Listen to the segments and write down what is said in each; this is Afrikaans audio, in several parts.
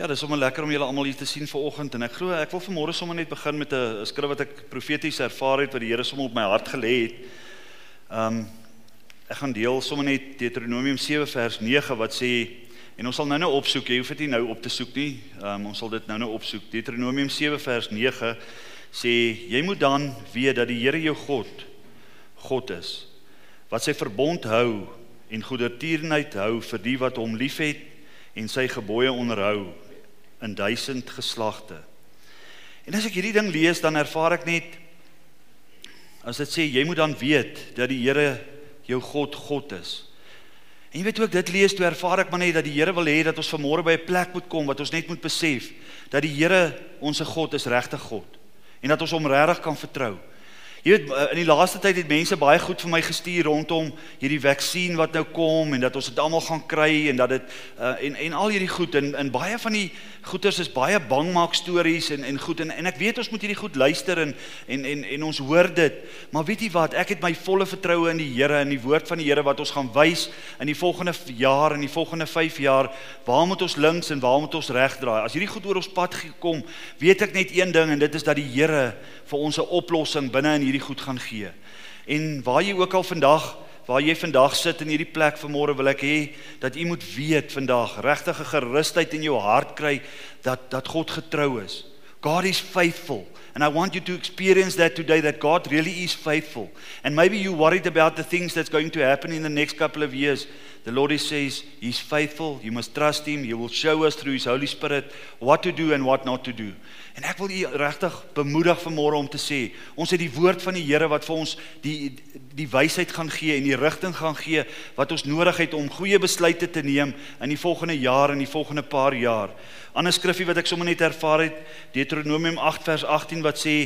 Ja, dis sommer lekker om julle almal hier te sien vanoggend en ek glo ek wil vanmôre sommer net begin met 'n skrif wat ek profeties ervaar het wat die Here sommer op my hart gelê het. Um ek gaan deel sommer net Deuteronomium 7 vers 9 wat sê en ons sal nou nou opsoek, jy hoef dit nie nou op te soek nie. Um ons sal dit nou nou opsoek. Deuteronomium 7 vers 9 sê jy moet dan weet dat die Here jou God God is wat sy verbond hou en goedertierenheid hou vir die wat hom liefhet en sy gebooie onderhou in duisend geslagte. En as ek hierdie ding lees, dan ervaar ek net as dit sê jy moet dan weet dat die Here jou God God is. En jy weet ook dit lees toe ervaar ek maar net dat die Here wil hê dat ons vanmôre by 'n plek moet kom wat ons net moet besef dat die Here ons God is regte God en dat ons hom regtig kan vertrou. Jy weet in die laaste tyd het mense baie goed vir my gestuur rondom hierdie vaksin wat nou kom en dat ons dit almal gaan kry en dat dit uh, en en al hierdie goed en in baie van die goeters is baie bangmaak stories en en goed en en ek weet ons moet hierdie goed luister en en en en ons hoor dit. Maar weet jy wat? Ek het my volle vertroue in die Here en die woord van die Here wat ons gaan wys in die volgende jaar en die volgende 5 jaar waar moet ons links en waar moet ons reg draai? As hierdie goed oor ons pad gekom, weet ek net een ding en dit is dat die Here vir ons 'n oplossing binne in hierdie goed gaan gee. En waar jy ook al vandag waar jy vandag sit in hierdie plek vanmôre wil ek hê dat u moet weet vandag regtige gerusheid in jou hart kry dat dat God getrou is. God is faithful and I want you to experience that today that God really is faithful. And maybe you worried about the things that's going to happen in the next couple of years. The Lord says he's faithful. You must trust him. He will show us through his Holy Spirit what to do and what not to do. En ek wil u regtig bemoedig vanmôre om te sê, ons het die woord van die Here wat vir ons die die wysheid gaan gee en die rigting gaan gee wat ons nodig het om goeie besluite te neem in die volgende jaar en die volgende paar jaar. Ander skriffie wat ek sommer net ervaar het, Deuteronomium 8 vers 18 wat sê: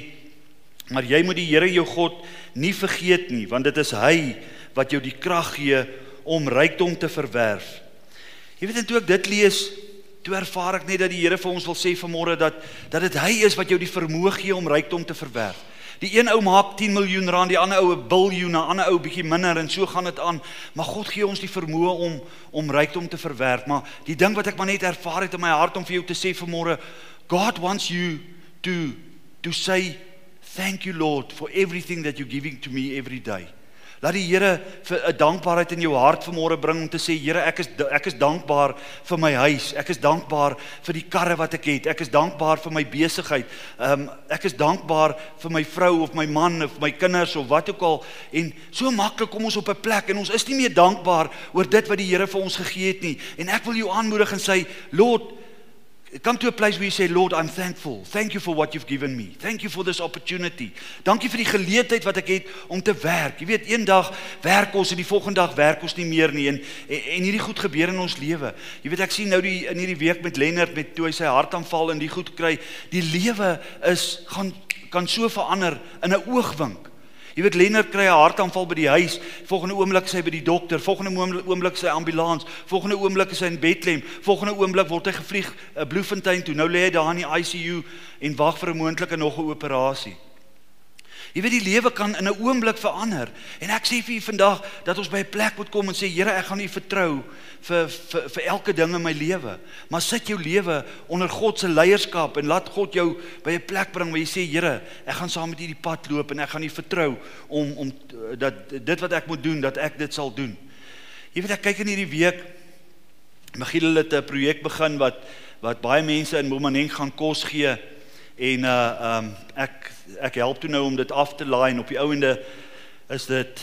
"Maar jy moet die Here jou God nie vergeet nie, want dit is hy wat jou die krag gee om rykdom te verwerf." Jy weet en toe ek dit lees, toe ervaar ek net dat die Here vir ons wil sê vanmôre dat dat dit hy is wat jou die vermoë gee om rykdom te verwerf. Die een ou maak 10 miljoen rand, die ander ou 'n biljoen, 'n ander ou bietjie minder en so gaan dit aan. Maar God gee ons die vermoë om om rykdom te verwerf. Maar die ding wat ek maar net ervaar het in my hart om vir jou te sê vanmôre, God wants you to to say thank you Lord for everything that you're giving to me every day. Laat die Here 'n dankbaarheid in jou hart vanmôre bring om te sê Here, ek is ek is dankbaar vir my huis. Ek is dankbaar vir die karre wat ek het. Ek is dankbaar vir my besigheid. Ehm um, ek is dankbaar vir my vrou of my man of my kinders of wat ook al. En so maklik kom ons op 'n plek en ons is nie meer dankbaar oor dit wat die Here vir ons gegee het nie. En ek wil jou aanmoedig en sê, Lord, come to a place where you say Lord I'm thankful. Thank you for what you've given me. Thank you for this opportunity. Dankie vir die geleentheid wat ek het om te werk. Jy weet eendag werk ons en die volgende dag werk ons nie meer nie en en, en hierdie goed gebeur in ons lewe. Jy weet ek sien nou die in hierdie week met Lennard met toe hy sy hartaanval en die goed kry die lewe is gaan kan so verander in 'n oogwink Jy weet Lennard kry 'n hartaanval by die huis, volgende oomblik is hy by die dokter, volgende oomblik sy ambulans, volgende oomblik is hy in Bethlehem, volgende oomblik word hy gevlieg 'n uh, Bloemfontein toe. Nou lê hy daar in die ICU en wag vir 'n moontlike nog 'n operasie. Jy weet die lewe kan in 'n oomblik verander. En ek sê vir u vandag dat ons by 'n plek moet kom en sê Here, ek gaan u vertrou vir vir vir elke ding in my lewe. Maar sit jou lewe onder God se leierskap en laat God jou by 'n plek bring waar jy sê Here, ek gaan saam met u die pad loop en ek gaan u vertrou om om dat dit wat ek moet doen, dat ek dit sal doen. Jy weet ek kyk in hierdie week Magiel hulle 'n projek begin wat wat baie mense in Momaneng gaan kos gee en uh um ek ek help toe nou om dit af te laai en op die ouende is dit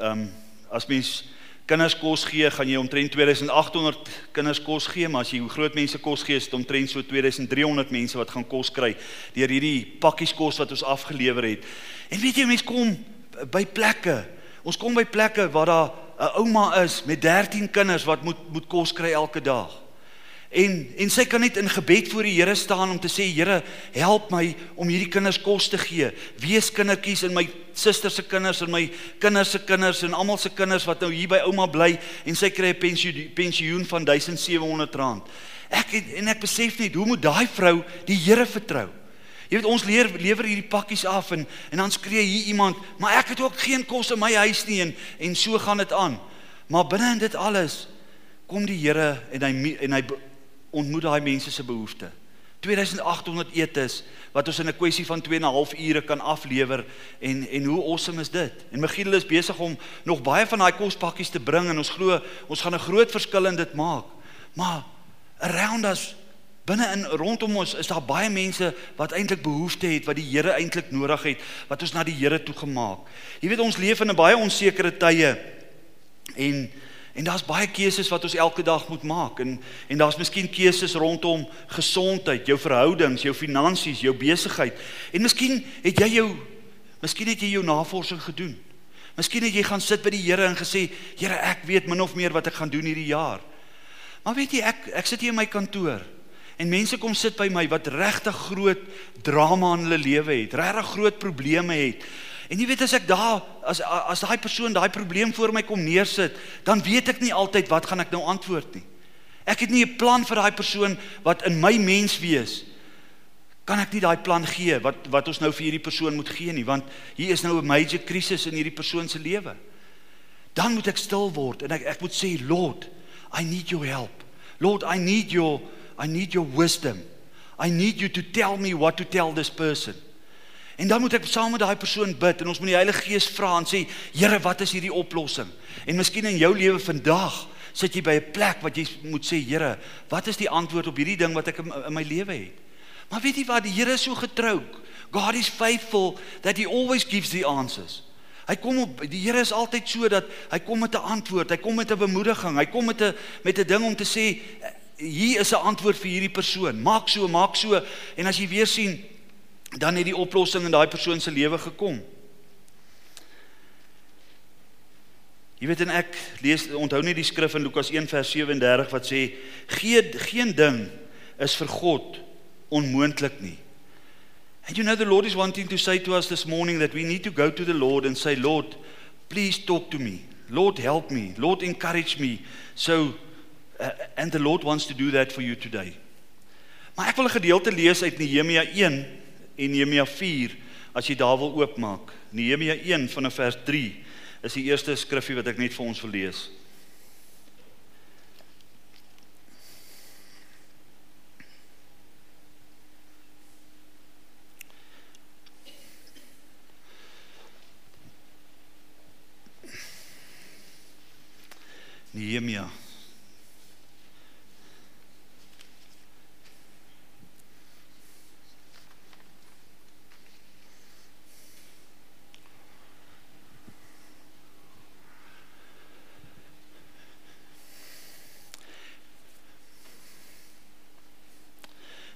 um as mens kinders kos gee, gaan jy omtrent 2800 kinders kos gee, maar as jy groot mense kos gee, is dit omtrent so 2300 mense wat gaan kos kry deur hierdie pakkies kos wat ons afgelewer het. En weet jy mense kom by plekke. Ons kom by plekke waar daar 'n ouma is met 13 kinders wat moet moet kos kry elke dag. En en sy kan net in gebed voor die Here staan om te sê Here, help my om hierdie kinders kos te gee. Wees kindertjies en my susters se kinders en my kinders se kinders en almal se kinders wat nou hier by ouma bly en sy kry 'n pensioen pensioen van R1700. Ek het, en ek besef net hoe moet daai vrou die Here vertrou? Jy weet ons leer lewer hierdie pakkies af en en dan skree hier iemand, maar ek het ook geen kos in my huis nie en en so gaan dit aan. Maar binne in dit alles kom die Here en hy en hy ontmoet daai mense se behoeftes. 2800 etes wat ons in 'n kwessie van 2 en 'n half ure kan aflewer en en hoe awesome is dit? En Michiel is besig om nog baie van daai kospakkies te bring en ons glo ons gaan 'n groot verskil in dit maak. Maar around us binne in rondom ons is daar baie mense wat eintlik behoefte het wat die Here eintlik nodig het wat ons na die Here toe gemaak. Jy weet ons leef in 'n baie onsekere tye en En daar's baie keuses wat ons elke dag moet maak en en daar's miskien keuses rondom gesondheid, jou verhoudings, jou finansies, jou besigheid. En miskien het jy jou miskien het jy jou navorsing gedoen. Miskien het jy gaan sit by die Here en gesê, Here, ek weet min of meer wat ek gaan doen hierdie jaar. Maar weet jy, ek ek sit hier in my kantoor en mense kom sit by my wat regtig groot drama in hulle lewe het, regtig groot probleme het. En jy weet as ek daar as as daai persoon daai probleem voor my kom neersit, dan weet ek nie altyd wat gaan ek nou antwoord nie. Ek het nie 'n plan vir daai persoon wat in my mens wees. Kan ek nie daai plan gee wat wat ons nou vir hierdie persoon moet gee nie, want hier is nou 'n major krisis in hierdie persoon se lewe. Dan moet ek stil word en ek ek moet sê, Lord, I need your help. Lord, I need your I need your wisdom. I need you to tell me what to tell this person. En dan moet ek saam met daai persoon bid en ons moet die Heilige Gees vra en sê, Here, wat is hierdie oplossing? En miskien in jou lewe vandag sit jy by 'n plek wat jy moet sê, Here, wat is die antwoord op hierdie ding wat ek in, in my lewe het? Maar weet jy wat, die Here is so getrou. God is faithful that he always gives the answers. Hy kom op die Here is altyd so dat hy kom met 'n antwoord, hy kom met 'n bemoediging, hy kom met 'n met 'n ding om te sê hier is 'n antwoord vir hierdie persoon. Maak so, maak so en as jy weer sien dan het die oplossing in daai persoon se lewe gekom. Jy weet en ek lees onthou net die skrif in Lukas 1 vers 37 wat sê geen geen ding is vir God onmoontlik nie. And you know the Lord is wanting to say to us this morning that we need to go to the Lord and say Lord please talk to me. Lord help me. Lord encourage me. So uh, and the Lord wants to do that for you today. Maar ek wil 'n gedeelte lees uit Nehemia 1 en Nehemia 4 as jy daar wil oopmaak. Nehemia 1 vanaf vers 3 is die eerste skriffie wat ek net vir ons wil lees. Nehemia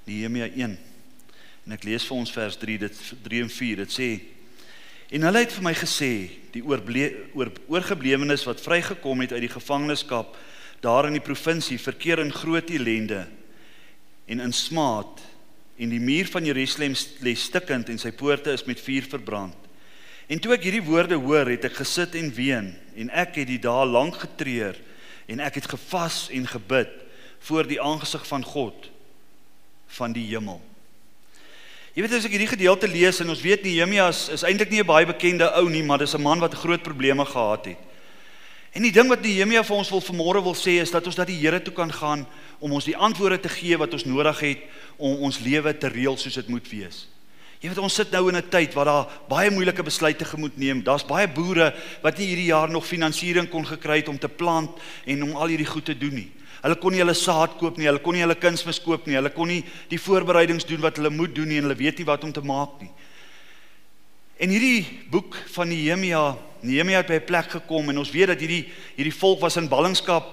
Nehemia 1. En ek lees vir ons vers 3 dit 3 en 4. Dit sê En hulle het vir my gesê die oor oorgeblewenes wat vrygekom het uit die gevangenskap daar in die provinsie verkeer in groot ellende en in smaad en die muur van Jerusalem lê stikkend en sy poorte is met vuur verbrand. En toe ek hierdie woorde hoor, het ek gesit en ween en ek het die dae lank getreur en ek het gevas en gebid voor die aangesig van God van die hemel. Jy weet as ek hierdie gedeelte lees en ons weet Nehemia is, is eintlik nie 'n baie bekende ou nie, maar dis 'n man wat groot probleme gehad het. En die ding wat Nehemia vir ons wil vanmôre wil sê is dat ons dat die Here toe kan gaan om ons die antwoorde te gee wat ons nodig het om ons lewe te reël soos dit moet wees. Jy weet ons sit nou in 'n tyd waar daar baie moeilike besluite gemoed neem. Daar's baie boere wat nie hierdie jaar nog finansiering kon gekry het om te plant en om al hierdie goed te doen nie. Hulle kon nie hulle saad koop nie, hulle kon nie hulle kunsmis koop nie, hulle kon nie die voorbereidings doen wat hulle moet doen nie en hulle weet nie wat om te maak nie. En hierdie boek van Nehemia, Nehemia het by 'n plek gekom en ons weet dat hierdie hierdie volk was in ballingskap.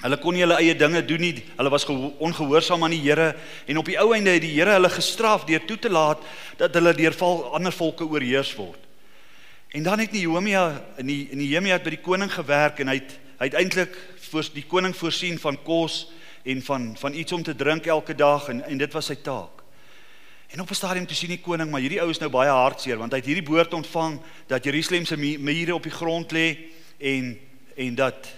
Hulle kon nie hulle eie dinge doen nie. Hulle was ongehoorsaam aan die Here en op die ou einde het die Here hulle gestraf deur toe te laat dat hulle deur val ander volke oorheers word. En dan het Nehemia in die Nehemia het by die koning gewerk en hy het hy het eintlik voor die koning voorsien van kos en van van iets om te drink elke dag en en dit was sy taak. En op 'n stadium toe sien die koning maar hierdie ou is nou baie hartseer want hy het hierdie boord ontvang dat Jerusalem se mure op die grond lê en en dat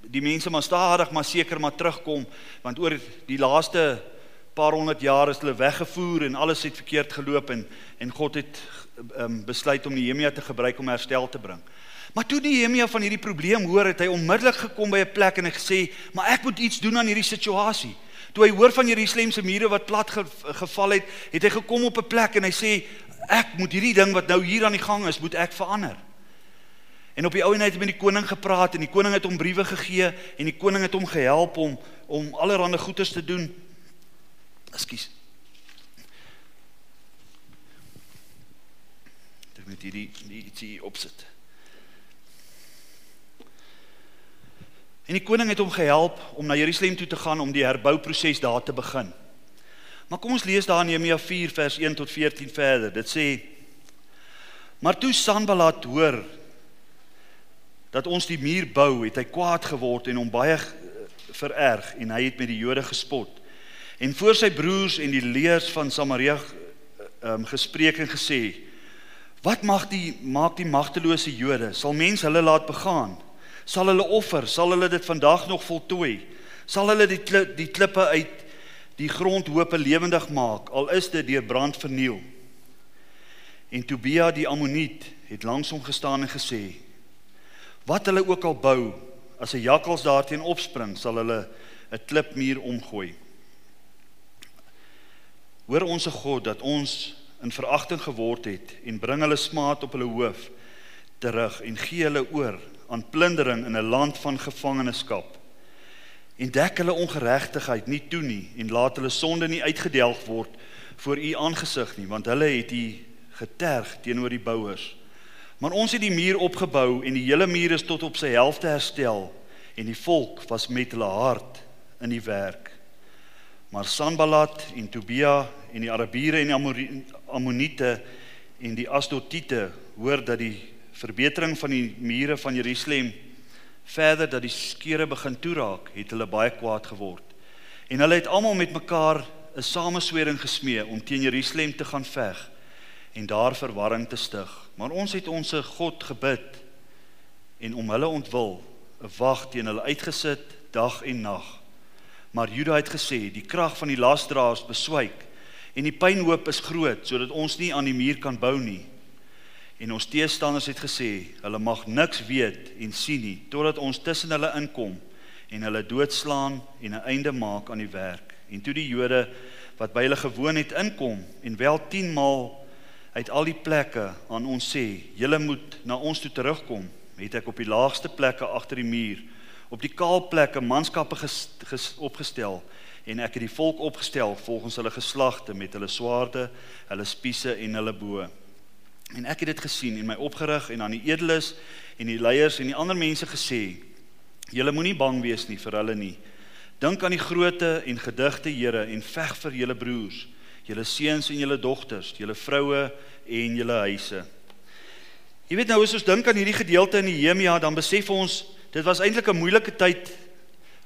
die mense maar stadig maar seker maar terugkom want oor die laaste paar honderd jaar is hulle weggevoer en alles het verkeerd geloop en en God het um, besluit om Nehemia te gebruik om herstel te bring. Maar toe Nehemia van hierdie probleem hoor, het hy onmiddellik gekom by 'n plek en hy gesê, "Maar ek moet iets doen aan hierdie situasie. Toe hy hoor van Jerusalem se mure wat plat ge, geval het, het hy gekom op 'n plek en hy sê ek moet hierdie ding wat nou hier aan die gang is, moet ek verander. En op die ou en hy het met die koning gepraat en die koning het hom briewe gegee en die koning het hom gehelp om om allerlei goeders te doen. Ekskuus. Ek moet hierdie ietsie opsit. En die koning het hom gehelp om na Jerusalem toe te gaan om die herbouproses daar te begin. Maar kom ons lees daar in Nehemia 4 vers 1 tot 14 verder. Dit sê: Maar toe Sanballat hoor dat ons die muur bou, het hy kwaad geword en hom baie vererg en hy het met die Jode gespot. En voor sy broers en die leers van Samaria um, gespreek en gesê: Wat mag die maak die magtelose Jode? Sal mens hulle laat begaan? Sal hulle offer? Sal hulle dit vandag nog voltooi? Sal hulle die kli, die klippe uit die grondhope lewendig maak al is dit deur brand verniel? En Tobia die Ammoniet het langs hom gestaan en gesê: Wat hulle ook al bou, as 'n jakkals daarteen opspring, sal hulle 'n klipmuur omgooi. Hoor ons se God dat ons in veragting geword het en bring hulle smaad op hulle hoof terug en gee hulle oor aan plundering in 'n land van gevangenskap. En dek hulle ongeregtigheid nie toe nie en laat hulle sonde nie uitgedelg word voor u aangesig nie, want hulle het u geterg teenoor die bouers. Maar ons het die muur opgebou en die hele muur is tot op sy helfte herstel en die volk was met hulle hart in die werk. Maar Sanballat en Tobia en die Arabiere en die Ammoniete en die Asdotiete hoor dat die verbetering van die mure van Jerusalem verder dat die skeure begin toeraak, het hulle baie kwaad geword. En hulle het almal met mekaar 'n sameswering gesmee om teen Jerusalem te gaan veg en daar verwarring te stig. Maar ons het ons God gebid en om hulle ontwil 'n wag teen hulle uitgesit dag en nag. Maar Juda het gesê, die krag van die lasdraers beswyk en die pynhoop is groot sodat ons nie aan die muur kan bou nie. En ons teestanders het gesê, hulle mag niks weet en sien nie totdat ons tussen hulle inkom en hulle doodslaan en 'n einde maak aan die werk. En toe die Jode wat by hulle gewoon het inkom en wel 10 maal uit al die plekke aan ons sê, julle moet na ons toe terugkom, het ek op die laagste plekke agter die muur op die kaal plekke manskappe ges, ges, opgestel en ek het die volk opgestel volgens hulle geslagte met hulle swaarde, hulle spiese en hulle boë. En ek het dit gesien en my opgerig en aan die edeles en die leiers en die ander mense gesê: "Julle moenie bang wees nie vir hulle nie. Dink aan die grootte en gedigte Here en veg vir julle broers, julle seuns en julle dogters, julle vroue en julle huise." Jy weet nou as ons dink aan hierdie gedeelte in Nehemia, dan besef ons dit was eintlik 'n moeilike tyd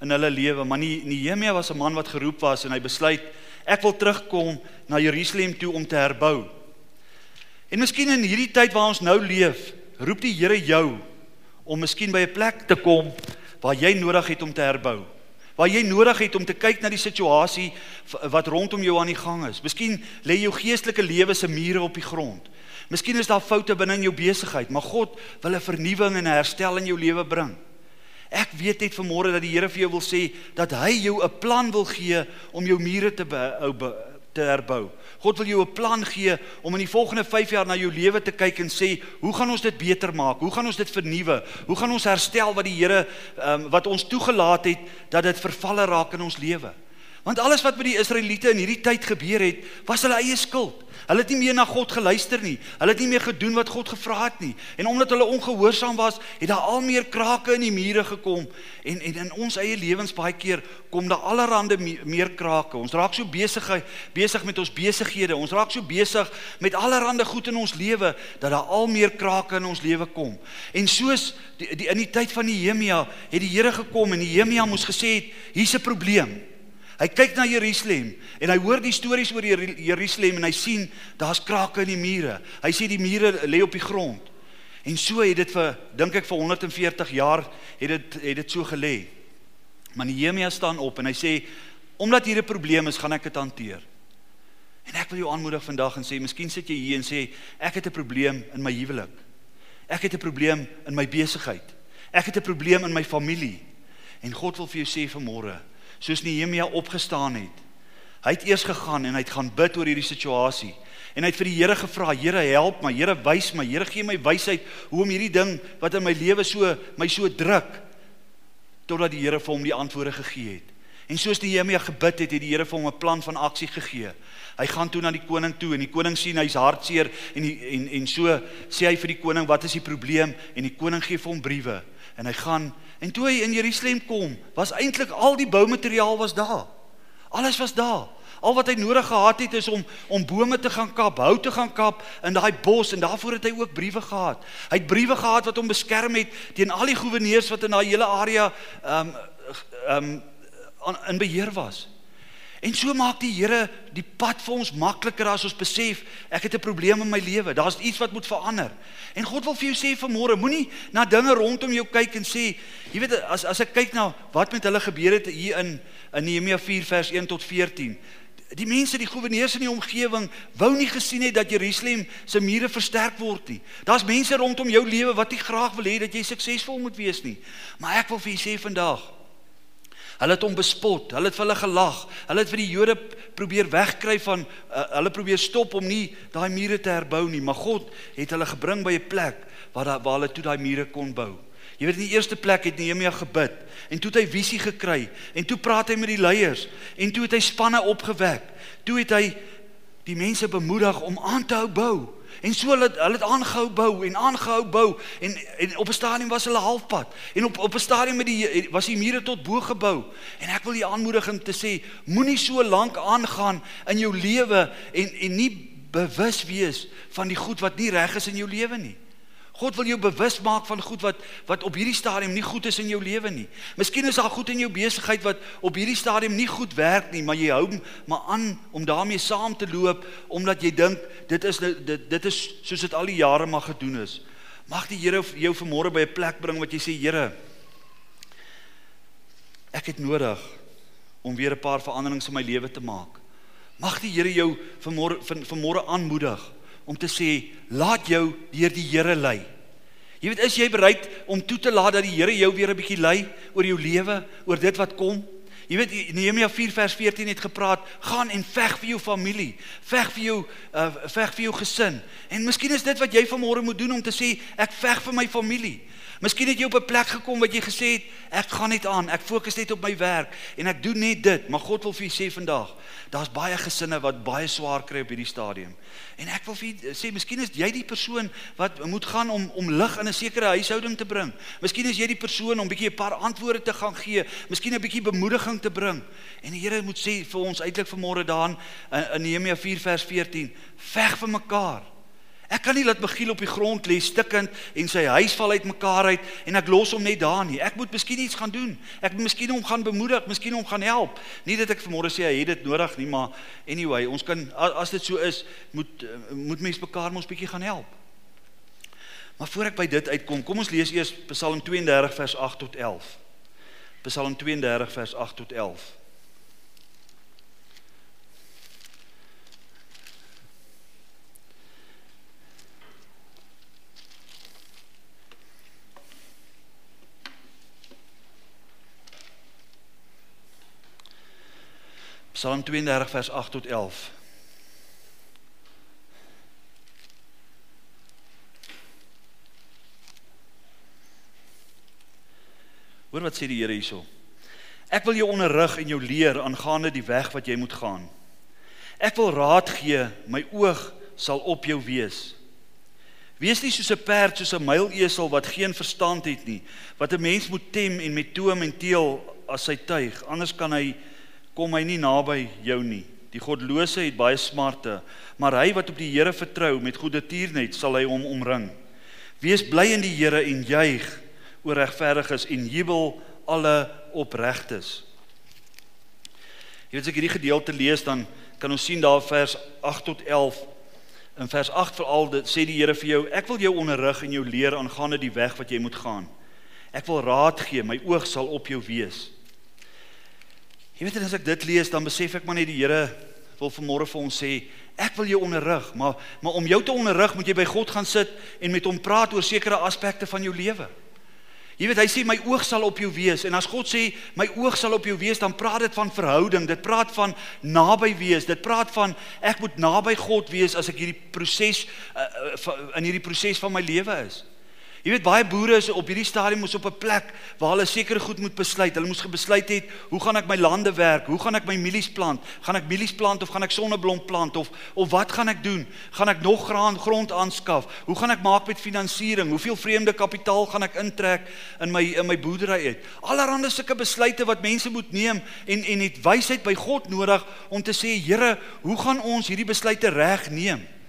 in hulle lewe, maar Nehemia was 'n man wat geroep was en hy besluit ek wil terugkom na Jerusalem toe om te herbou. En miskien in hierdie tyd waar ons nou leef, roep die Here jou om miskien by 'n plek te kom waar jy nodig het om te herbou. Waar jy nodig het om te kyk na die situasie wat rondom jou aan die gang is. Miskien lê jou geestelike lewe se mure op die grond. Miskien is daar foute binne in jou besigheid, maar God wil 'n vernuwing en 'n herstel in jou lewe bring. Ek weet net vanmôre dat die Here vir jou wil sê dat hy jou 'n plan wil gee om jou mure te behou te herbou. God wil jou 'n plan gee om in die volgende 5 jaar na jou lewe te kyk en sê, "Hoe gaan ons dit beter maak? Hoe gaan ons dit vernuwe? Hoe gaan ons herstel wat die Here um, wat ons toegelaat het dat dit vervalle raak in ons lewe?" Want alles wat met die Israeliete in hierdie tyd gebeur het, was hulle eie skuld. Hulle het nie meer na God geluister nie. Hulle het nie meer gedoen wat God gevra het nie. En omdat hulle ongehoorsaam was, het daar al meer krake in die mure gekom. En en in ons eie lewens baie keer kom daar allerhande meer krake. Ons raak so besig besig met ons besighede. Ons raak so besig met allerhande goed in ons lewe dat daar al meer krake in ons lewe kom. En soos die, die in die tyd van Nehemia het die Here gekom en Nehemia moes gesê het, hier's 'n probleem. Hy kyk na Jerusalem en hy hoor die stories oor Jerusalem en hy sien daar's krake in die mure. Hy sien die mure lê op die grond. En so het dit vir dink ek vir 140 jaar het dit het dit so gelê. Maar Nehemia staan op en hy sê omdat hier 'n probleem is, gaan ek dit hanteer. En ek wil jou aanmoedig vandag en sê miskien sit jy hier en sê ek het 'n probleem in my huwelik. Ek het 'n probleem in my besigheid. Ek het 'n probleem in my familie. En God wil vir jou sê vanmôre soos Nehemia opgestaan het. Hy het eers gegaan en hy het gaan bid oor hierdie situasie. En hy het vir die Here gevra, Here help my, Here wys my, Here gee my wysheid hoe om hierdie ding wat in my lewe so my so druk totdat die Here vir hom die antwoorde gegee het. En soos die Nehemia gebid het, het die Here vir hom 'n plan van aksie gegee. Hy gaan toe na die koning toe en die koning sien hy's hartseer en die, en en so sê hy vir die koning, "Wat is die probleem?" En die koning gee vir hom briewe en hy gaan en toe hy in Jerusalem kom, was eintlik al die boumateriaal was daar. Alles was daar. Al wat hy nodig gehad het is om om bome te gaan kap, hout te gaan kap in daai bos en daarvoor het hy ook briewe gehad. Hy het briewe gehad wat hom beskerm het teen al die goewerneurs wat in daai hele area ehm um, ehm um, in beheer was. En so maak die Here die pad vir ons makliker as ons besef ek het 'n probleem in my lewe. Daar's iets wat moet verander. En God wil vir jou sê vanmôre, moenie na dinge rondom jou kyk en sê, jy weet as as ek kyk na wat met hulle gebeur het hier in in Nehemia 4 vers 1 tot 14 die mense, die goewerneurs in die omgewing wou nie gesien het dat Jerusalem se mure versterk word nie. Daar's mense rondom jou lewe wat nie graag wil hê dat jy suksesvol moet wees nie. Maar ek wil vir julle sê vandag Hulle het hom bespot, hulle het vir hulle gelag. Hulle het vir die Jode probeer wegkry van uh, hulle probeer stop om nie daai mure te herbou nie, maar God het hulle gebring by 'n plek waar daar waar hulle toe daai mure kon bou. Jy weet in die eerste plek het Nehemia gebid en toe het hy visie gekry en toe praat hy met die leiers en toe het hy spanne opgewek. Toe het hy die mense bemoedig om aan te hou bou. En so hulle hulle het aangehou bou en aangehou bou en en op 'n stadium was hulle halfpad en op op 'n stadium met die was die mure tot bo gebou. En ek wil jou aanmoedig om te sê moenie so lank aangaan in jou lewe en en nie bewus wees van die goed wat nie reg is in jou lewe nie. God wil jou bewus maak van goed wat wat op hierdie stadium nie goed is in jou lewe nie. Miskien is daar goed in jou besigheid wat op hierdie stadium nie goed werk nie, maar jy hou maar aan om daarmee saam te loop omdat jy dink dit is dit dit is soos dit al die jare maar gedoen is. Mag die Here jou vanmôre by 'n plek bring wat jy sê Here ek het nodig om weer 'n paar veranderings in my lewe te maak. Mag die Here jou vanmôre vanmôre aanmoedig om te sê laat jou deur die Here lei. Jy weet is jy bereid om toe te laat dat die Here jou weer 'n bietjie lei oor jou lewe, oor dit wat kom? Jy weet Nehemia 4 vers 14 het gepraat, gaan en veg vir jou familie, veg vir jou uh, veg vir jou gesin. En miskien is dit wat jy vanmôre moet doen om te sê ek veg vir my familie. Miskien het jy op 'n plek gekom wat jy gesê het ek gaan net aan, ek fokus net op my werk en ek doen net dit, maar God wil vir jou sê vandag, daar's baie gesinne wat baie swaar kry op hierdie stadium. En ek wil vir jou sê miskien is jy die persoon wat moet gaan om om lig in 'n sekere huishouding te bring. Miskien is jy die persoon om bietjie 'n paar antwoorde te gaan gee, miskien 'n bietjie bemoediging te bring. En die Here moet sê vir ons uitlik vanmôre daan in Nehemia 4 vers 14, veg vir mekaar. Ek kan nie laat Michiel op die grond lê stikkend en sy huis val uitmekaar uit en ek los hom net daar nie. Ek moet miskien iets gaan doen. Ek moet miskien hom gaan bemoedig, miskien hom gaan help. Nie dat ek vanmôre sê hy het dit nodig nie, maar anyway, ons kan as dit so is, moet moet mense mekaar mos bietjie gaan help. Maar voor ek by dit uitkom, kom ons lees eers Psalm 32 vers 8 tot 11. Psalm 32 vers 8 tot 11. Psalm 32 vers 8 tot 11. Hoor wat sê die Here hierso. Ek wil jou onderrig en jou leer aangaande die weg wat jy moet gaan. Ek wil raad gee, my oog sal op jou wees. Wees nie soos 'n perd, soos 'n muilesel wat geen verstand het nie, wat 'n mens moet tem en met toom en teel as sy tuig, anders kan hy kom hy nie naby jou nie. Die godlose het baie smarte, maar hy wat op die Here vertrou met goeie tiernet sal hy hom omring. Wees bly in die Here en juig oor regverdiges en jubel alle opregtes. Jy weet as ek hierdie gedeelte lees dan kan ons sien daar vers 8 tot 11. In vers 8 veral dit sê die Here vir jou, ek wil jou onderrig en jou leer aangaande die weg wat jy moet gaan. Ek wil raad gee, my oog sal op jou wees. Jy weet as ek dit lees dan besef ek maar net die Here wil vanmôre vir ons sê ek wil jou onderrig, maar maar om jou te onderrig moet jy by God gaan sit en met hom praat oor sekere aspekte van jou lewe. Jy weet hy sê my oog sal op jou wees en as God sê my oog sal op jou wees dan praat dit van verhouding, dit praat van naby wees, dit praat van ek moet naby God wees as ek hierdie proses uh, uh, in hierdie proses van my lewe is. Jy weet baie boere is op hierdie stadium mos op 'n plek waar hulle seker goed moet besluit. Hulle moes gebesluit het, hoe gaan ek my lande werk? Hoe gaan ek my mielies plant? Gaan ek mielies plant of gaan ek sonneblom plant of of wat gaan ek doen? Gaan ek nog graan grond aanskaf? Hoe gaan ek maak met finansiering? Hoeveel vreemde kapitaal gaan ek intrek in my in my boerdery uit? Allerhande sulke besluite wat mense moet neem en en het wysheid by God nodig om te sê, Here, hoe gaan ons hierdie besluite reg neem?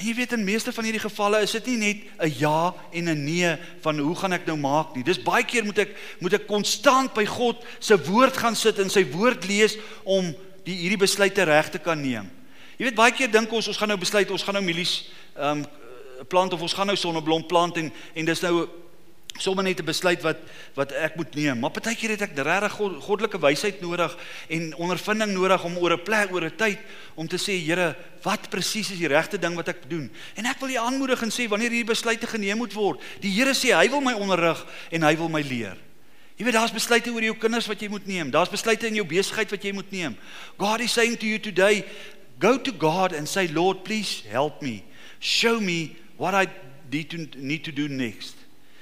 En jy weet in meeste van hierdie gevalle is dit nie net 'n ja en 'n nee van hoe gaan ek nou maak nie. Dis baie keer moet ek moet ek konstant by God se woord gaan sit en sy woord lees om die hierdie besluite reg te kan neem. Jy weet baie keer dink ons ons gaan nou besluit ons gaan nou mielies ehm um, plant of ons gaan nou sonneblom plant en en dis nou sommer net 'n besluit wat wat ek moet neem. Maar partykeer het ek regtig God, goddelike wysheid nodig en ondervinding nodig om oor 'n plek, oor 'n tyd om te sê, Here, wat presies is die regte ding wat ek doen? En ek wil jou aanmoedig en sê wanneer hierdie besluite geneem moet word, die Here sê hy wil my onderrig en hy wil my leer. Jy weet daar's besluite oor jou kinders wat jy moet neem. Daar's besluite in jou besigheid wat jy moet neem. God is saying to you today, go to God and say, Lord, please help me. Show me what I need to need to do next.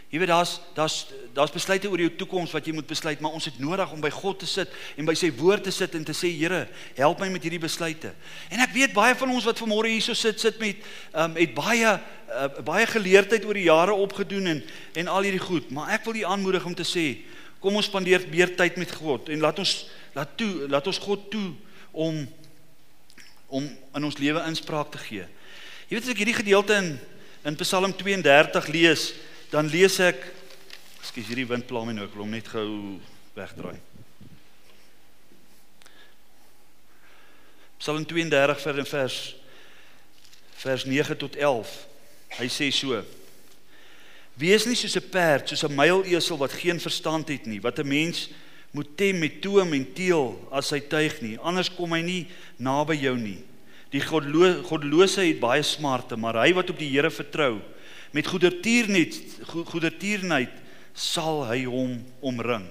Jy weet daar's daar's daar's besluite oor jou toekoms wat jy moet besluit, maar ons het nodig om by God te sit en by sy woord te sit en te sê Here, help my met hierdie besluite. En ek weet baie van ons wat vanmôre hierso sit sit met ehm um, het baie uh, baie geleerdheid oor die jare opgedoen en en al hierdie goed, maar ek wil u aanmoedig om te sê, kom ons spandeer meer tyd met God en laat ons laat toe laat ons God toe om om in ons lewe inspraak te gee. Jy weet as ek hierdie gedeelte in in Psalm 32 lees, dan lees ek Ekskuus, hierdie wind pla my nou, ek wil hom net gou wegdraai. Psalm 32 vers vers 9 tot 11. Hy sê so: Wees nie soos 'n perd, soos 'n muilesel wat geen verstand het nie, wat 'n mens moet tem met toom en teel as hy tuig nie, anders kom hy nie naby jou nie. Die godlo godlose het baie smarte, maar hy wat op die Here vertrou, met goedertiernet goedertierheid sal hy hom omring.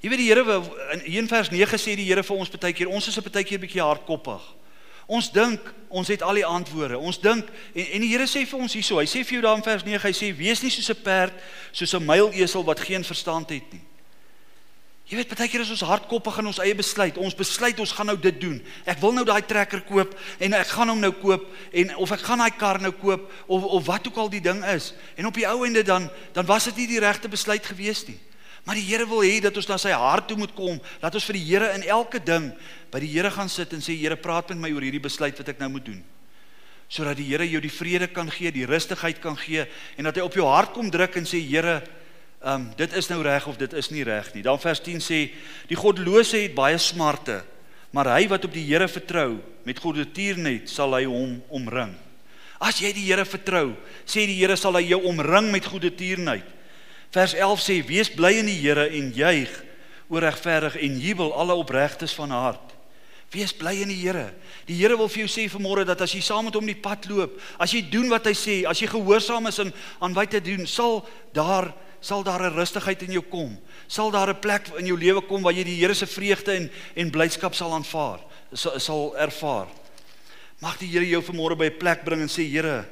Jy weet die Here in 1 vers 9 sê die Here vir ons baie keer ons is 'n baie keer bietjie hardkoppig. Ons dink ons het al die antwoorde. Ons dink en, en die Here sê vir ons hierso, hy sê vir jou daar in vers 9, hy sê wees nie soos 'n perd, soos 'n muilesel wat geen verstand het nie. Jy weet baie keer is ons hardkoppig in ons eie besluit. Ons besluit ons gaan nou dit doen. Ek wil nou daai trekker koop en ek gaan hom nou koop en of ek gaan daai kar nou koop of of wat ook al die ding is. En op die ou ende dan dan was dit nie die regte besluit gewees nie. Maar die Here wil hê dat ons na sy hart toe moet kom. Laat ons vir die Here in elke ding by die Here gaan sit en sê Here, praat met my oor hierdie besluit wat ek nou moet doen. Sodat die Here jou die vrede kan gee, die rustigheid kan gee en dat hy op jou hart kom druk en sê Here, ehm um, dit is nou reg of dit is nie reg nie. Dan vers 10 sê die goddelose het baie smarte, maar hy wat op die Here vertrou, met goedertiernet sal hy hom omring. As jy die Here vertrou, sê die Here sal hy jou omring met goedertiernet. Vers 11 sê wees bly in die Here en juig oor regverdig en jubel alle opregtes van hart. Wees bly in die Here. Die Here wil vir jou sê vanmôre dat as jy saam met hom die pad loop, as jy doen wat hy sê, as jy gehoorsaam is aan aan wat hy doen, sal daar sal daar 'n rustigheid in jou kom. Sal daar 'n plek in jou lewe kom waar jy die Here se vreugde en en blydskap sal aanvaar, sal, sal ervaar. Mag die Here jou vanmôre by 'n plek bring en sê Here,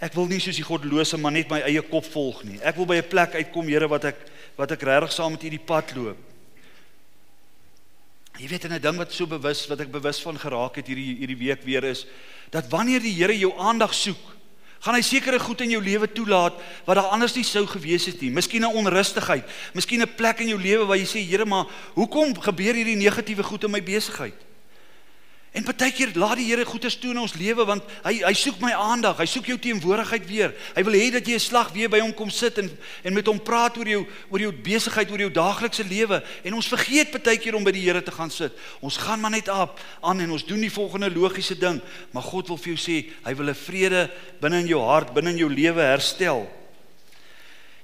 ek wil nie soos die goddelose man net my eie kop volg nie. Ek wil by 'n plek uitkom, Here, wat ek wat ek regtig saam met U die pad loop. Jy weet 'n ding wat so bewus wat ek bewus van geraak het hierdie hierdie week weer is dat wanneer die Here jou aandag soek gaan hy sekere goed in jou lewe toelaat wat daar anders nie sou gewees het nie. Miskien 'n onrustigheid, miskien 'n plek in jou lewe waar jy sê, Here, maar hoekom gebeur hierdie negatiewe goed in my besigheid? En partykeer laat die Here goeders toe in ons lewe want hy hy soek my aandag, hy soek jou teenwoordigheid weer. Hy wil hê dat jy 'n slag weer by hom kom sit en en met hom praat oor jou oor jou besigheid, oor jou daaglikse lewe. En ons vergeet partykeer om by die Here te gaan sit. Ons gaan maar net op aan en ons doen die volgende logiese ding, maar God wil vir jou sê, hy wil 'n vrede binne in jou hart, binne in jou lewe herstel.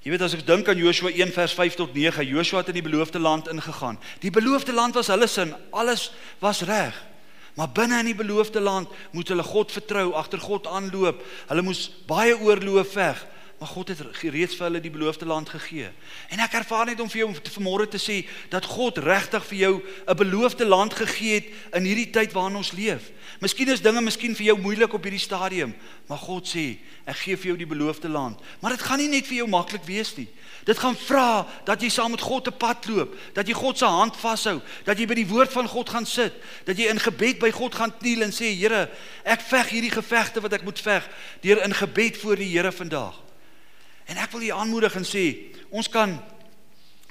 Jy weet as ek dink aan Joshua 1 vers 5 tot 9, Joshua het in die beloofde land ingegaan. Die beloofde land was hulle sin, alles was reg. Maar binne in die beloofde land moet hulle God vertrou, agter God aanloop. Hulle moes baie oorloë veg, maar God het reeds vir hulle die beloofde land gegee. En ek ervaar net om vir jou vanmôre te sê dat God regtig vir jou 'n beloofde land gegee het in hierdie tyd waarin ons leef. Miskien is dinge miskien vir jou moeilik op hierdie stadium, maar God sê, ek gee vir jou die beloofde land. Maar dit gaan nie net vir jou maklik wees nie. Dit gaan vra dat jy saam met God 'n pad loop, dat jy God se hand vashou, dat jy by die woord van God gaan sit, dat jy in gebed by God gaan kniel en sê Here, ek veg hierdie gevegte wat ek moet veg deur in gebed voor die Here vandag. En ek wil julle aanmoedig en sê, ons kan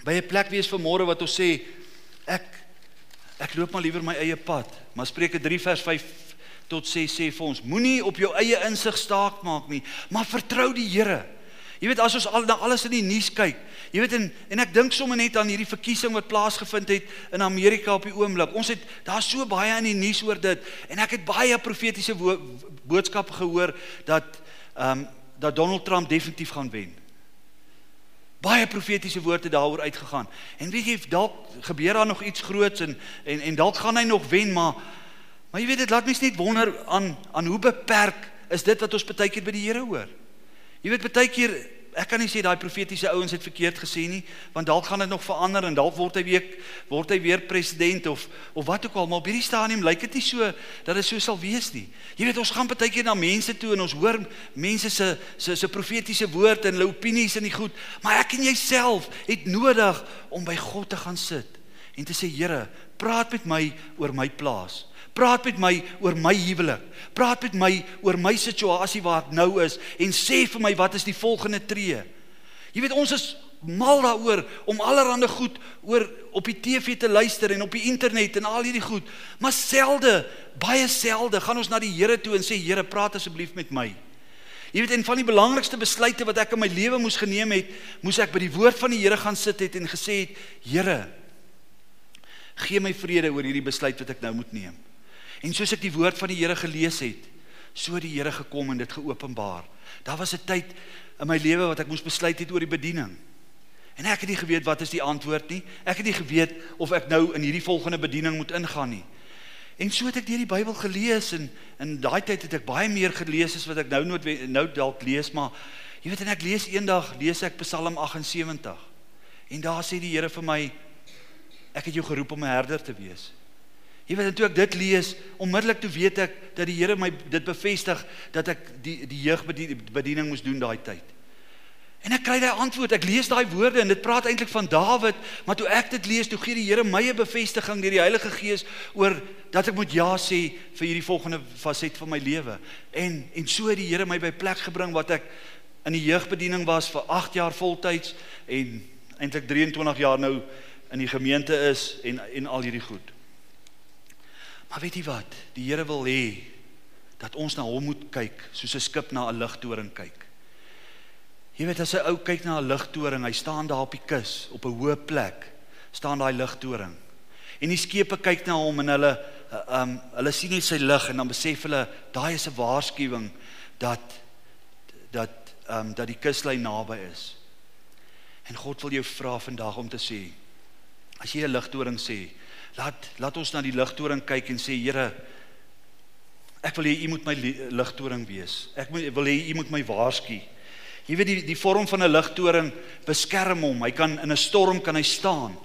by 'n plek wees vanmôre wat ons sê ek ek loop maar liewer my eie pad. Maar Spreuke 3 vers 5 tot 6 sê vir ons, moenie op jou eie insig staak maak nie, maar vertrou die Here. Jy weet as ons al na alles in die nuus kyk, jy weet en en ek dink sommer net aan hierdie verkiesing wat plaasgevind het in Amerika op die oomblik. Ons het daar so baie in die nuus oor dit en ek het baie profetiese boodskappe gehoor dat ehm um, dat Donald Trump definitief gaan wen. Baie profetiese woorde daaroor uitgegaan. En weet jy dalk gebeur daar nog iets groots en en en dalk gaan hy nog wen, maar maar jy weet dit laat mens net wonder aan aan hoe beperk is dit wat ons baie keer by die Here hoor. Jy weet baie keer ek kan nie sê daai profetiese ouens het verkeerd gesê nie, want dalk gaan dit nog verander en dalk word hy weer word hy weer president of of wat ook al, maar op hierdie stadium lyk dit nie so dat dit so sal wees nie. Jy weet ons gaan baie keer na mense toe en ons hoor mense se se se profetiese woord en hulle opinies en die goed, maar ek en jouself het nodig om by God te gaan sit en te sê Here, praat met my oor my plaas. Praat met my oor my huwelik. Praat met my oor my situasie waar ek nou is en sê vir my wat is die volgende tree. Jy weet ons is mal daaroor om allerlei goed oor op die TV te luister en op die internet en al hierdie goed, maar selde, baie selde gaan ons na die Here toe en sê Here, praat asseblief met my. Jy weet en van die belangrikste besluite wat ek in my lewe moes geneem het, moes ek by die woord van die Here gaan sit het en gesê het, Here, gee my vrede oor hierdie besluit wat ek nou moet neem. En soos ek die woord van die Here gelees het, so die Here gekom en dit geopenbaar. Daar was 'n tyd in my lewe wat ek moes besluit het oor die bediening. En ek het nie geweet wat is die antwoord nie. Ek het nie geweet of ek nou in hierdie volgende bediening moet ingaan nie. En so het ek deur die Bybel gelees en in daai tyd het ek baie meer gelees as wat ek nou nood nou dalk lees, maar jy weet en ek lees eendag lees ek Psalm 78. En daar sê die Here vir my ek het jou geroep om 'n herder te wees. Jy weet toe ek dit lees, onmiddellik toe weet ek dat die Here my dit bevestig dat ek die die jeugbediening moes doen daai tyd. En ek kry daai antwoord. Ek lees daai woorde en dit praat eintlik van Dawid, maar toe ek dit lees, toe gee die Here my 'n bevestiging deur die Heilige Gees oor dat ek moet ja sê vir hierdie volgende faset van my lewe. En en so het die Here my by plek gebring wat ek in die jeugbediening was vir 8 jaar voltyds en eintlik 23 jaar nou in die gemeente is en en al hierdie goed. Maar weet jy wat? Die Here wil hê dat ons na hom moet kyk soos 'n skip na 'n ligtoring kyk. Jy weet as 'n ou kyk na 'n ligtoring, hy staan daar op die kus op 'n hoë plek, staan daai ligtoring. En die skepe kyk na hom en hulle um hulle sien net sy lig en dan besef hulle daai is 'n waarskuwing dat dat um dat die kuslyn naby is. En God wil jou vra vandag om te sê as jy 'n ligtoring sê, Laat laat ons na die ligtoring kyk en sê Here ek wil hê u moet my ligtoring wees. Ek moet wil hê u moet my waarsku. Jy weet die die vorm van 'n ligtoring beskerm hom. Hy kan in 'n storm kan hy staan.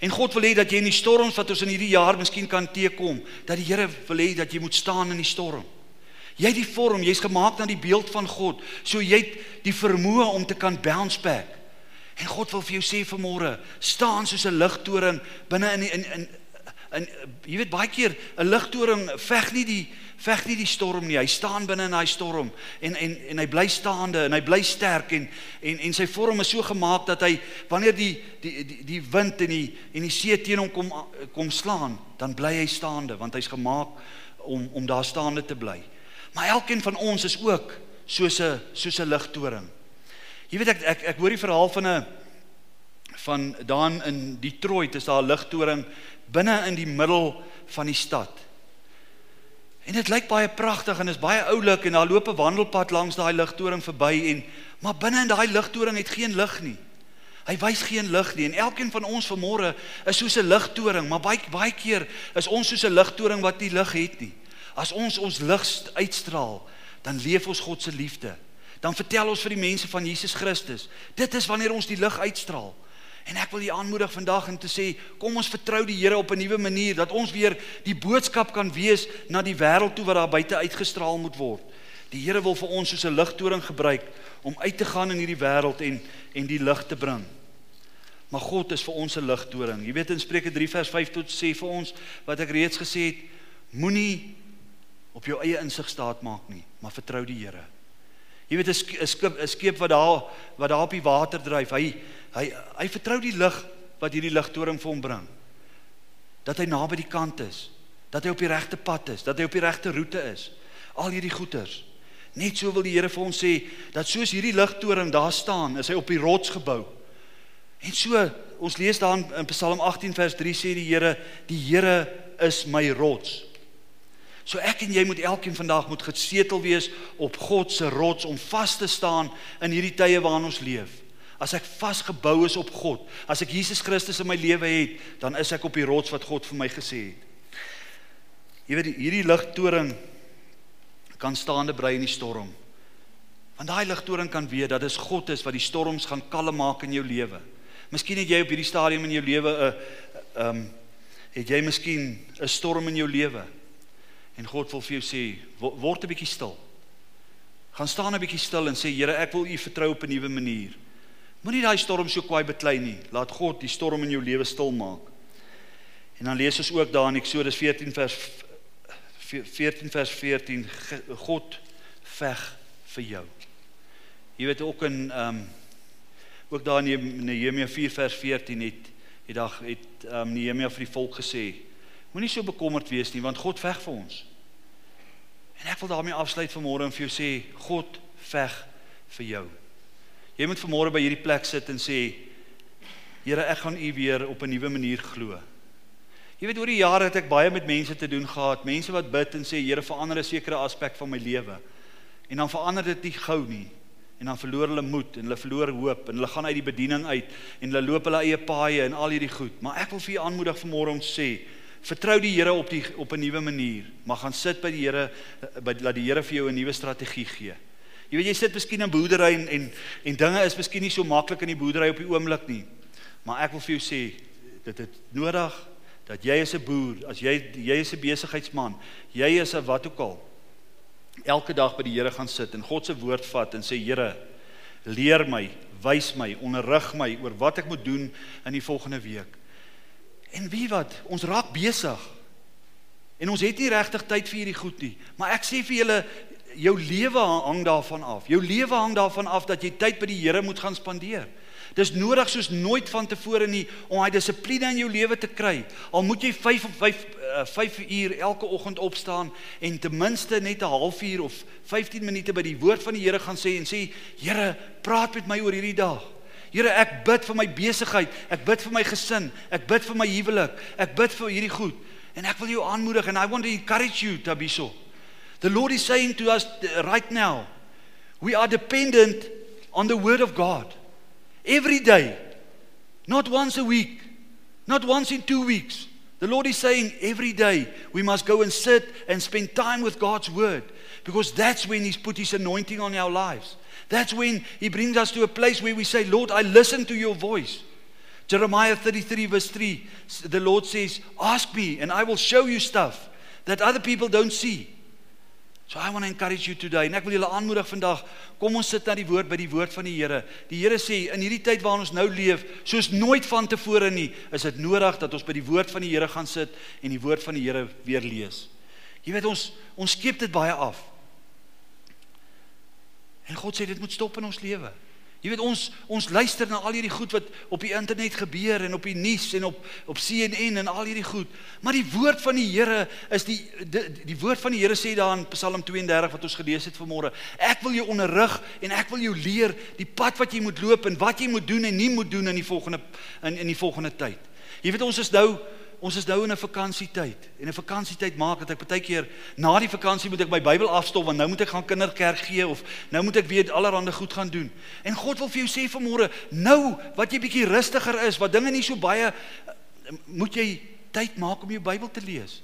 En God wil hê dat jy in die storms wat ons in hierdie jaar miskien kan teekom, dat die Here wil hê dat jy moet staan in die storm. Jy het die vorm, jy's gemaak na die beeld van God. So jy het die vermoë om te kan bounce back. En God wil vir jou sê vanmôre, staan soos 'n ligtoring binne in in in En jy weet baie keer 'n ligtoring veg nie die veg nie die storm nie. Hy staan binne in daai storm en en en hy bly staande en hy bly sterk en en en sy vorm is so gemaak dat hy wanneer die die die, die wind en die en die see teen hom kom kom slaan, dan bly hy staande want hy's gemaak om om daar staande te bly. Maar elkeen van ons is ook soos 'n soos 'n ligtoring. Jy weet ek ek ek hoor die verhaal van 'n van daan in Detroit is daar 'n ligtoring binne in die middel van die stad. En dit lyk baie pragtig en is baie oulik en daar loop 'n wandelpad langs daai ligtoring verby en maar binne in daai ligtoring het geen lig nie. Hy wys geen lig nie en elkeen van ons vanmôre is soos 'n ligtoring, maar baie baie keer is ons soos 'n ligtoring wat nie lig het nie. As ons ons lig uitstraal, dan leef ons God se liefde. Dan vertel ons vir die mense van Jesus Christus. Dit is wanneer ons die lig uitstraal. En ek wil julle aanmoedig vandag om te sê, kom ons vertrou die Here op 'n nuwe manier dat ons weer die boodskap kan wees na die wêreld toe wat daar buite uitgestraal moet word. Die Here wil vir ons soos 'n ligtoring gebruik om uit te gaan in hierdie wêreld en en die lig te bring. Maar God is vir ons 'n ligtoring. Jy weet in Spreuke 3 vers 5 tot sê vir ons wat ek reeds gesê het, moenie op jou eie insig staat maak nie, maar vertrou die Here. Jy weet 'n skip 'n skip wat daar wat daar op die water dryf, hy hy hy vertrou die lig wat hierdie ligtoring vir hom bring. Dat hy naby die kant is, dat hy op die regte pad is, dat hy op die regte roete is. Al hierdie goeters. Net so wil die Here vir ons sê dat soos hierdie ligtoring daar staan, is hy op die rots gebou. En so, ons lees daar in Psalm 18 vers 3 sê die Here, die Here is my rots. So ek en jy moet elkeen vandag moet gesetel wees op God se rots om vas te staan in hierdie tye waarin ons leef. As ek vasgebou is op God, as ek Jesus Christus in my lewe het, dan is ek op die rots wat God vir my gesê het. Jy weet hierdie ligtoring kan staande bly in die storm. Want daai ligtoring kan weet dat dit God is wat die storms gaan kalm maak in jou lewe. Miskien het jy op hierdie stadium in jou lewe 'n ehm um, het jy miskien 'n storm in jou lewe. En God wil vir jou sê, word 'n bietjie stil. Gaan staan 'n bietjie stil en sê Here, ek wil U vertrou op 'n nuwe manier. Moenie daai storm so kwaai beklei nie. Laat God die storm in jou lewe stil maak. En dan lees ons ook daar in Eksodus 14 vers 14 vers 14 God veg vir jou. Jy weet ook in ehm um, ook daar in Nehemia 4 vers 14 het die dag het ehm um, Nehemia vir die volk gesê moenie so bekommerd wees nie want God veg vir ons. En ek wil daarmee afsluit vanmôre en vir jou sê God veg vir jou. Jy moet vanmôre by hierdie plek sit en sê Here ek gaan u weer op 'n nuwe manier glo. Jy weet oor die jare het ek baie met mense te doen gehad, mense wat bid en sê Here verander 'n sekere aspek van my lewe. En dan verander dit nie gou nie. En dan verloor hulle moed en hulle verloor hoop en hulle gaan uit die bediening uit en hulle loop hulle eie paaie en al hierdie goed. Maar ek wil vir julle aanmoedig vanmôre om sê vertrou die Here op die op 'n nuwe manier. Maar gaan sit by die Here by laat die Here vir jou 'n nuwe strategie gee. Jy weet jy sit miskien in boerdery en en en dinge is miskien nie so maklik in die boerdery op die oomblik nie. Maar ek wil vir jou sê dit het nodig dat jy as 'n boer, as jy jy is 'n besigheidsman, jy is 'n wat ook al elke dag by die Here gaan sit en God se woord vat en sê Here, leer my, wys my, onderrig my oor wat ek moet doen in die volgende week. En wie wat, ons raak besig. En ons het nie regtig tyd vir hierdie goed nie. Maar ek sê vir julle jou lewe hang daarvan af. Jou lewe hang daarvan af dat jy tyd by die Here moet gaan spandeer. Dis nodig soos nooit vantevore nie om daai dissipline in jou lewe te kry. Al moet jy 5 of 5 5 uur elke oggend opstaan en ten minste net 'n halfuur of 15 minute by die woord van die Here gaan sê en sê Here, praat met my oor hierdie dag. Here, ek bid vir my besigheid, ek bid vir my gesin, ek bid vir my huwelik, ek bid vir hierdie goed. En ek wil jou aanmoedig and I want to encourage you Tabiso. The Lord is saying to us right now, we are dependent on the word of God. Every day. Not once a week. Not once in 2 weeks. The Lord is saying every day we must go and sit and spend time with God's word because that's when he's put his anointing on our lives. That's when he brings us to a place where we say, "Lord, I listen to your voice." Jeremiah 33 verse 3, the Lord says, "Ask me and I will show you stuff that other people don't see." So I want to encourage you today. En ek wil julle aanmoedig vandag, kom ons sit na die woord by die woord van die Here. Die Here sê in hierdie tyd waarin ons nou leef, soos nooit vantevore nie, is dit nodig dat ons by die woord van die Here gaan sit en die woord van die Here weer lees. Jy weet ons ons skiep dit baie af. En God sê dit moet stop in ons lewe. Jy weet ons ons luister na al hierdie goed wat op die internet gebeur en op die nuus en op op CNN en al hierdie goed. Maar die woord van die Here is die die, die woord van die Here sê daar in Psalm 32 wat ons gelees het vanmôre. Ek wil jou onderrig en ek wil jou leer die pad wat jy moet loop en wat jy moet doen en nie moet doen in die volgende in in die volgende tyd. Jy weet ons is nou ons is nou in 'n vakansietyd en 'n vakansietyd maak dat ek baie keer na die vakansie moet ek my Bybel afstop want nou moet ek gaan kinderkerk gee of nou moet ek weer allerlei goed gaan doen. En God wil vir jou sê vanmôre, nou wat jy bietjie rustiger is, wat dinge nie so baie moet jy tyd maak om jou Bybel te lees.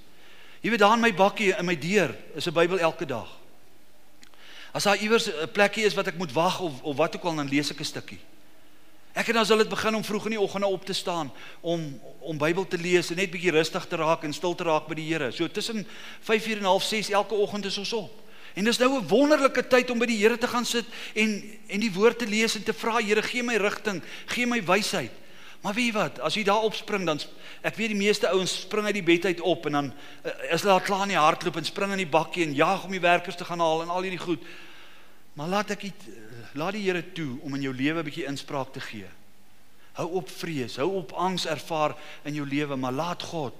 Jy weet daar in my bakkie in my deur is 'n Bybel elke dag. As daar iewers 'n plekkie is wat ek moet wag of of wat ook al dan lees ek 'n stukkie. Ek en dan sal dit begin om vroeg in die oggende op te staan om om Bybel te lees en net bietjie rustig te raak en stil te raak by die Here. So tussen 5:30 en 6:30 elke oggend is ons op. En dis nou 'n wonderlike tyd om by die Here te gaan sit en en die woord te lees en te vra Here gee my rigting, gee my wysheid. Maar weet jy wat, as jy daar opspring dan ek weet die meeste ouens spring uit die bed uit op en dan uh, is hulle al klaar in die hardloop en spring in die bakkie en jaag om die werkers te gaan haal en al hierdie goed. Maar laat ek laat die Here toe om in jou lewe 'n bietjie inspraak te gee. Hou op vrees, hou op angs ervaar in jou lewe, maar laat God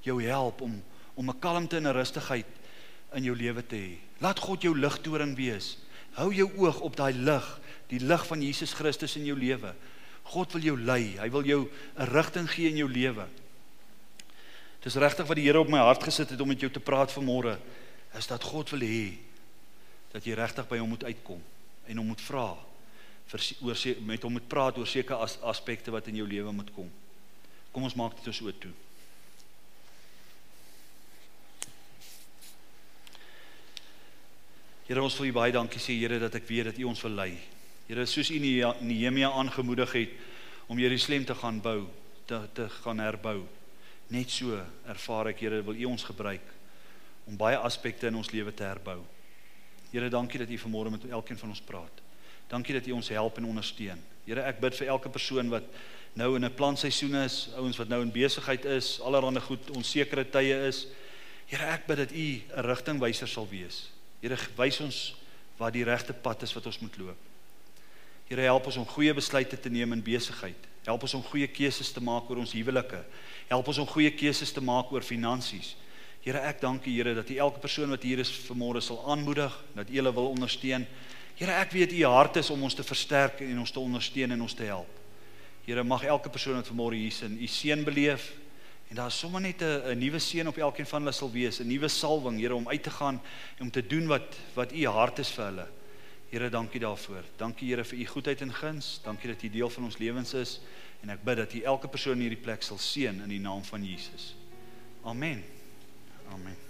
jou help om om 'n kalmte en 'n rustigheid in jou lewe te hê. Laat God jou ligtoring wees. Hou jou oog op daai lig, die lig van Jesus Christus in jou lewe. God wil jou lei. Hy wil jou 'n rigting gee in jou lewe. Dis regtig wat die Here op my hart gesit het om met jou te praat vanmôre, is dat God wil hê dat jy regtig by hom moet uitkom en hom moet vra vir oor met hom moet praat oor sekere as, aspekte wat in jou lewe moet kom. Kom ons maak dit ons oop toe. Here ons wil U baie dankie sê Here dat ek weet dat U ons wil lei. Here soos U Nehemia aangemoedig het om Jerusalem te gaan bou, te te gaan herbou. Net so ervaar ek Here wil U ons gebruik om baie aspekte in ons lewe te herbou. Here, dankie dat U vanmôre met elkeen van ons praat. Dankie dat U ons help en ondersteun. Here, ek bid vir elke persoon wat nou in 'n plantseisoen is, ouens wat nou in besigheid is, allerhande goed, onsekere tye is. Here, ek bid dat U 'n rigtingwyser sal wees. Here, wys ons wat die regte pad is wat ons moet loop. Here, help ons om goeie besluite te neem in besigheid. Help ons om goeie keuses te maak oor ons huwelike. Help ons om goeie keuses te maak oor finansies. Here, ek dank U, Here, dat U elke persoon wat hier is vanmôre sal aanmoedig, dat U hulle wil ondersteun. Here, ek weet U hart is om ons te versterk en ons te ondersteun en ons te help. Here, mag elke persoon wat vanmôre hier is in U seën beleef en daar sommer net 'n nuwe seën op elkeen van hulle sal wees, 'n nuwe salwing, Here, om uit te gaan en om te doen wat wat U hart is vir hulle. Here, dankie daarvoor. Dankie Here vir U goedheid en guns. Dankie dat U deel van ons lewens is en ek bid dat U elke persoon in hierdie plek sal seën in die naam van Jesus. Amen. Amen.